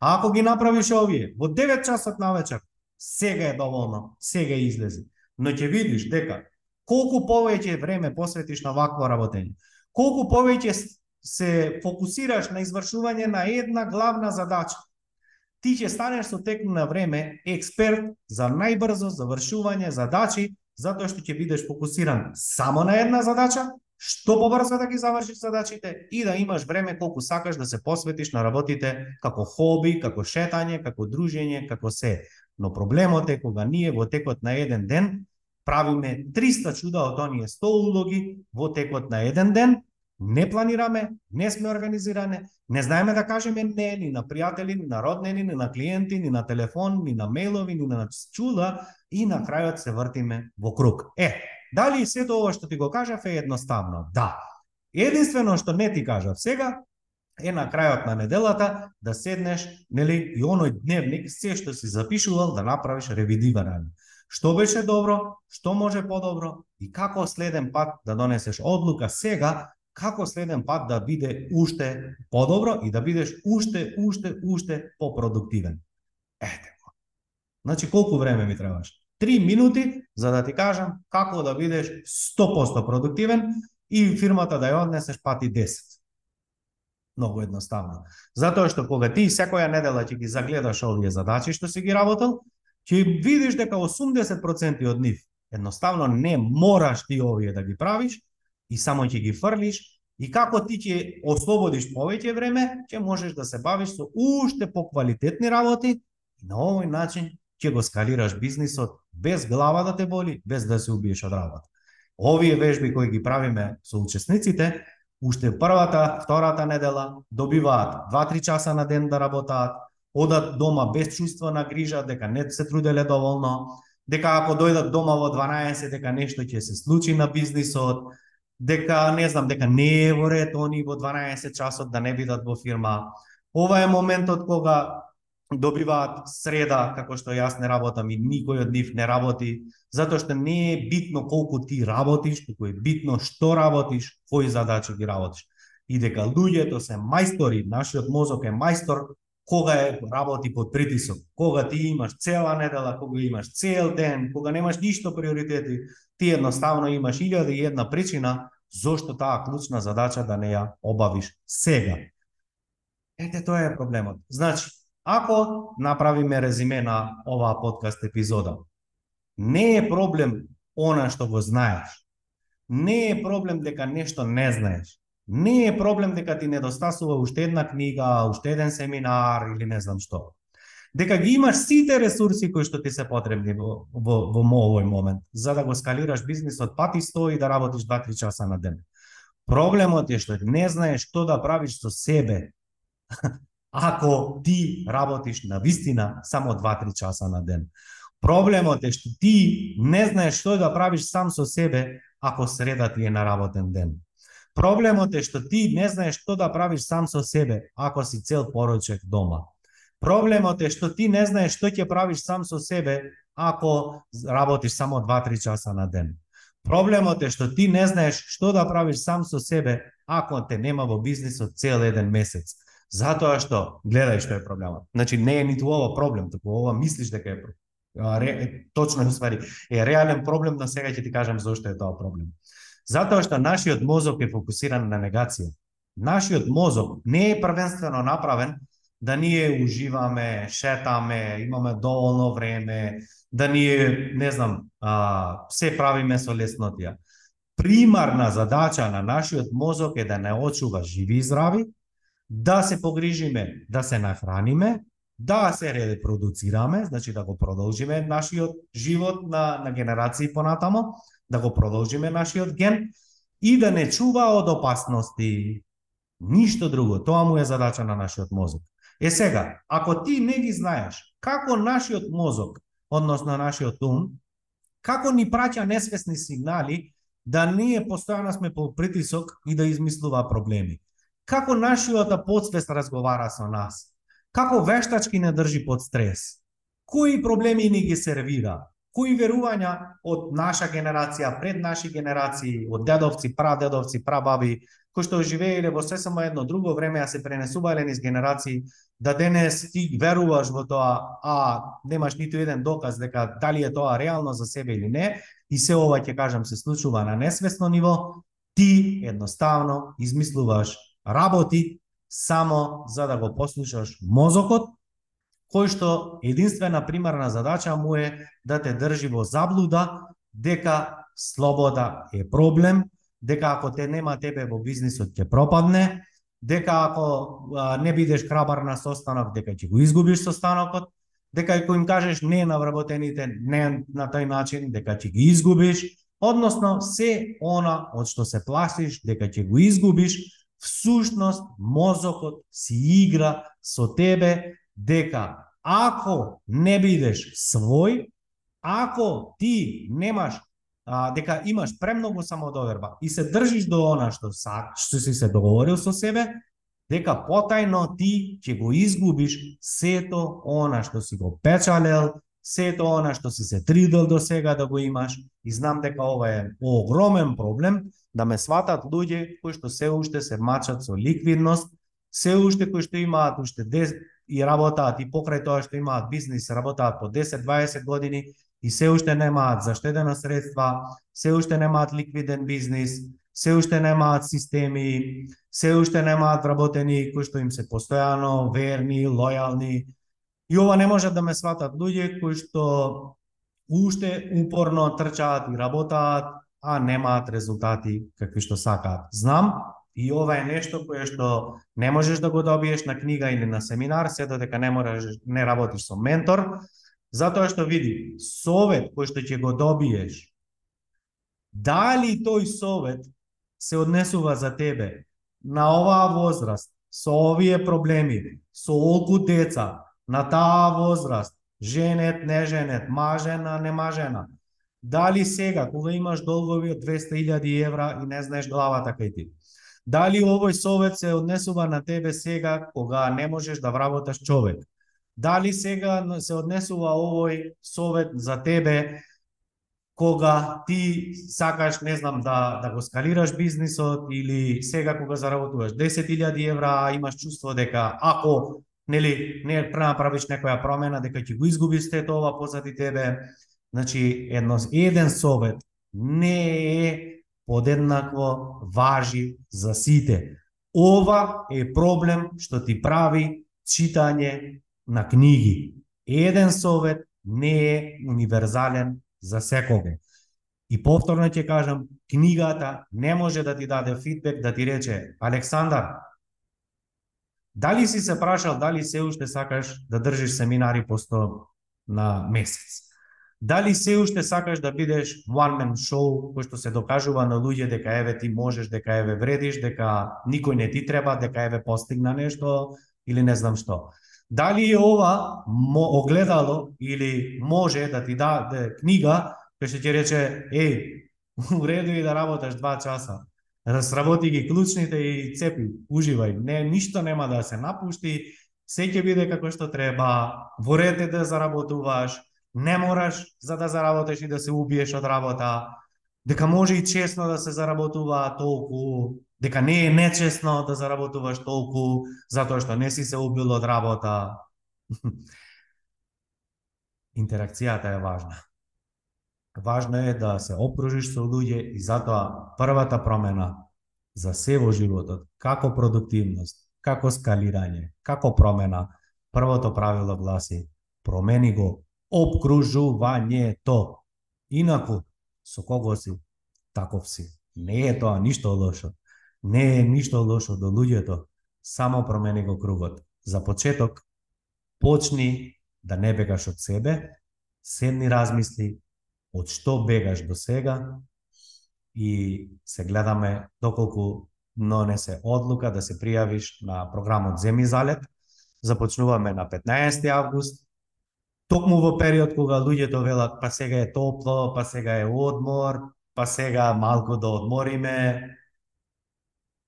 А ако ги направиш овие, во 9 часот на вечер, сега е доволно, сега излези. Но ќе видиш дека колку повеќе време посветиш на вакво работење, колку повеќе се фокусираш на извршување на една главна задача, ти ќе станеш со тек на време експерт за најбрзо завршување задачи, затоа што ќе бидеш фокусиран само на една задача, што побрзо да ги завршиш задачите и да имаш време колку сакаш да се посветиш на работите како хоби, како шетање, како дружење, како се. Но проблемот е кога ние во текот на еден ден правиме 300 чуда од оние 100 улоги во текот на еден ден не планираме, не сме организирани, не знаеме да кажеме не ни на пријатели, ни на роднини, ни на клиенти, ни на телефон, ни на мејлови, ни на чула и на крајот се вртиме во круг. Е, дали сето ова што ти го кажав е едноставно? Да. Единствено што не ти кажав сега е на крајот на неделата да седнеш, нели, и оној дневник, се што си запишувал да направиш ревидивање. Што беше добро, што може подобро и како следен пат да донесеш одлука сега како следен пат да биде уште подобро и да бидеш уште, уште, уште попродуктивен. Ете го. Значи, колку време ми требаш? Три минути за да ти кажам како да бидеш 100% продуктивен и фирмата да ја однесеш пати 10. Многу едноставно. Затоа што кога ти секоја недела ќе ги загледаш овие задачи што си ги работел, ќе видиш дека 80% од нив едноставно не мораш ти овие да ги правиш, и само ќе ги фрлиш и како ти ќе ослободиш повеќе време, ќе можеш да се бавиш со уште поквалитетни работи и на овој начин ќе го скалираш бизнисот без глава да те боли, без да се убиеш од работа. Овие вежби кои ги правиме со учесниците, уште првата, втората недела добиваат 2-3 часа на ден да работаат, одат дома без чувство на грижа дека не се труделе доволно, дека ако дојдат дома во 12 дека нешто ќе се случи на бизнисот, дека не знам дека не е во ред они во 12 часот да не бидат во фирма. Ова е моментот кога добиваат среда, како што јас не работам и никој од нив не работи, затоа што не е битно колку ти работиш, туку е битно што работиш, кои задачи ги работиш. И дека луѓето се мајстори, нашиот мозок е мајстор кога е работи под притисок, кога ти имаш цела недела, кога имаш цел ден, кога немаш ништо приоритети, ти едноставно имаш илјада и една причина зошто таа клучна задача да не ја обавиш сега. Ете, тоа е проблемот. Значи, ако направиме резиме на оваа подкаст епизода, не е проблем она што го знаеш. Не е проблем дека нешто не знаеш. Не е проблем дека ти недостасува уште една книга, уште еден семинар или не знам што дека ги имаш сите ресурси кои што ти се потребни во, во, во овој момент, за да го скалираш бизнисот пати 100 и да работиш 2-3 часа на ден. Проблемот е што не знаеш што да правиш со себе, ако ти работиш на вистина само 2-3 часа на ден. Проблемот е што ти не знаеш што да правиш сам со себе, ако среда ти е на работен ден. Проблемот е што ти не знаеш што да правиш сам со себе, ако си цел порочек дома. Проблемот е што ти не знаеш што ќе правиш сам со себе ако работиш само 2-3 часа на ден. Проблемот е што ти не знаеш што да правиш сам со себе ако те нема во бизнисот цел еден месец. Затоа што, гледај што е проблемот. Значи не е ниту ова проблем, туку ова мислиш дека е проблем. Ре, точно ствари, е реален проблем, но сега ќе ти кажам зошто е тоа проблем. Затоа што нашиот мозок е фокусиран на негација. Нашиот мозок не е првенствено направен да ние уживаме, шетаме, имаме доволно време, да ние, не знам, а, се правиме со леснотија. Примарна задача на нашиот мозок е да не очува живи и здрави, да се погрижиме, да се нахраниме, да се репродуцираме, значи да го продолжиме нашиот живот на, на генерации понатамо, да го продолжиме нашиот ген и да не чува од опасности. Ништо друго, тоа му е задача на нашиот мозок. Е сега, ако ти не ги знаеш како нашиот мозок, односно нашиот ум, како ни праќа несвесни сигнали да ние постојано сме под притисок и да измислува проблеми. Како нашиот подсвест разговара со нас. Како вештачки не држи под стрес. Кои проблеми ни ги сервира. кои верувања од наша генерација, пред наши генерации, од дедовци, прадедовци, прабаби, кои што живееле во сесама едно друго време, а се пренесувале низ генерации, да денес ти веруваш во тоа, а немаш ниту еден доказ дека дали е тоа реално за себе или не, и се ова ќе кажам се случува на несвесно ниво, ти едноставно измислуваш работи само за да го послушаш мозокот, кој што единствена примарна задача му е да те држи во заблуда дека слобода е проблем, дека ако те нема тебе во бизнисот ќе пропадне, дека ако а, не бидеш крабар на состанок, дека ќе го изгубиш состанокот, дека ако им кажеш не на вработените, не на тој начин, дека ќе ги изгубиш, односно се она од што се плашиш дека ќе го изгубиш, всушност мозокот си игра со тебе дека ако не бидеш свој, ако ти немаш а, дека имаш премногу самодоверба и се држиш до она што са, што си се договорил со себе, дека потајно ти ќе го изгубиш сето она што си го печалел, сето она што си се тридел до сега да го имаш. И знам дека ова е огромен проблем да ме сватат луѓе кои што се уште се мачат со ликвидност, се уште кои што имаат уште 10 и работаат и покрај тоа што имаат бизнис, работаат по 10-20 години и се уште немаат заштедена средства, се уште немаат ликвиден бизнис, се уште немаат системи, се уште немаат вработени кои што им се постојано верни, лојални. И ова не може да ме сватат луѓе кои што уште упорно трчаат и работаат, а немаат резултати какви што сакаат. Знам, и ова е нешто кое што не можеш да го добиеш на книга или на семинар, се додека не можеш не работиш со ментор, Затоа што види, совет кој што ќе го добиеш, дали тој совет се однесува за тебе на оваа возраст, со овие проблеми, со олку деца, на таа возраст, женет, не женет, мажена, не мажена. Дали сега, кога имаш долгови од 200.000 евра и не знаеш главата кај ти, Дали овој совет се однесува на тебе сега кога не можеш да вработаш човек? Дали сега се однесува овој совет за тебе кога ти сакаш, не знам, да, да го скалираш бизнисот или сега кога заработуваш 10.000 евра, имаш чувство дека ако нели не направиш некоја промена дека ќе го изгубиш сето ова позади тебе. Значи, едно, еден совет не е подеднакво важи за сите. Ова е проблем што ти прави читање на книги. Еден совет не е универзален за секого. И повторно ќе кажам, книгата не може да ти даде фидбек, да ти рече, Александар, дали си се прашал дали се уште сакаш да држиш семинари по 100 на месец? Дали се уште сакаш да бидеш one man show кој што се докажува на луѓе дека еве ти можеш, дека еве вредиш, дека никој не ти треба, дека еве постигна нешто или не знам што. Дали е ова огледало или може да ти даде книга која ќе ти рече, еј, и да работаш два часа, сработи ги клучните и цепи, уживај, не, ништо нема да се напушти, се ќе биде како што треба, во ред да заработуваш, не мораш за да заработиш и да се убиеш од работа, дека може и честно да се заработува толку, дека не е нечесно да заработуваш толку затоа што не си се убил од работа. Интеракцијата е важна. Важно е да се опружиш со луѓе и затоа првата промена за се во животот, како продуктивност, како скалирање, како промена, првото правило гласи промени го обкружувањето. Инаку, со кого си, таков си. Не е тоа ништо лошо. Не е ништо лошо до луѓето, само промени го кругот. За почеток, почни да не бегаш од себе, седни размисли од што бегаш до сега и се гледаме доколку нонесе одлука да се пријавиш на програмот Земи залет. Започнуваме на 15 август. Токму во период кога луѓето велат па сега е топло, па сега е одмор, па сега малку да одмориме,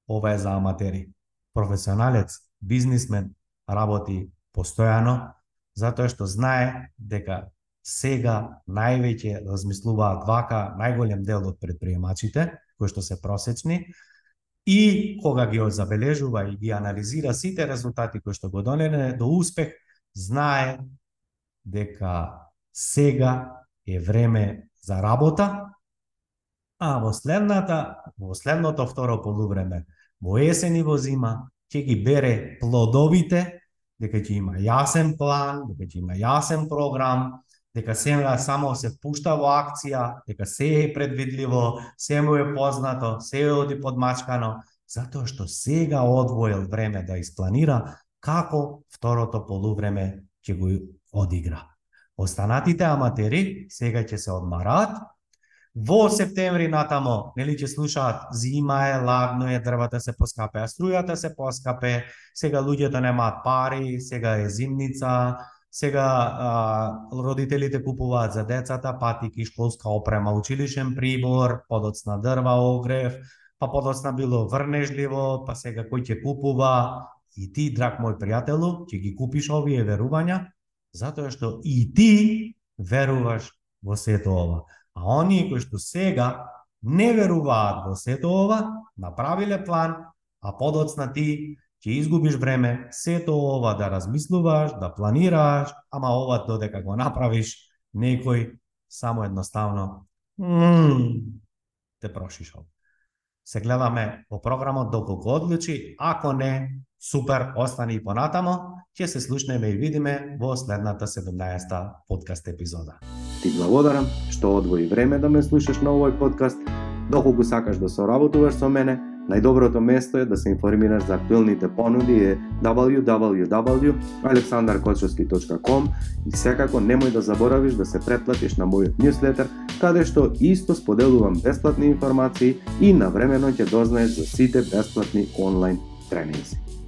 ова е за аматери. Професионалец, бизнисмен, работи постојано, затоа што знае дека сега највеќе размислуваат вака најголем дел од предприемачите, кои што се просечни, и кога ги забележува и ги анализира сите резултати кои што го донене до успех, знае дека сега е време за работа, а во следната, во следното второ полувреме, во есен и во зима, ќе ги бере плодовите, дека ќе има јасен план, дека ќе има јасен програм, дека сега само се пушта во акција, дека се е предвидливо, се му е познато, се е оди подмачкано, затоа што сега одвоил време да испланира како второто полувреме ќе го одигра. Останатите аматери сега ќе се одмараат. Во септември натамо, нели ќе слушаат зима е, ладно е, дрвата се поскапе, а струјата се поскапе, сега луѓето немаат пари, сега е зимница, сега а, родителите купуваат за децата патики, школска опрема, училишен прибор, подоцна дрва, огрев, па подоцна било врнежливо, па сега кој ќе купува, и ти, драг мој пријателу, ќе ги купиш овие верувања, затоа што и ти веруваш во сето ова. А оние кои што сега не веруваат во сето ова, направиле план, а подоцна ти ќе изгубиш време сето ова да размислуваш, да планираш, ама ова додека го направиш, некој само едноставно те прошишал. Се гледаме по програмот доколку одлучи, ако не, супер, остани и понатамо, ќе се слушнеме и видиме во следната 17-та подкаст епизода. Ти благодарам што одвои време да ме слушаш на овој подкаст. Доколку сакаш да соработуваш со мене, најдоброто место е да се информираш за актуелните понуди е www.aleksandarkočevski.com и секако немој да заборавиш да се претплатиш на мојот newsletter каде што исто споделувам бесплатни информации и навремено ќе дознаеш за сите бесплатни онлайн тренинзи.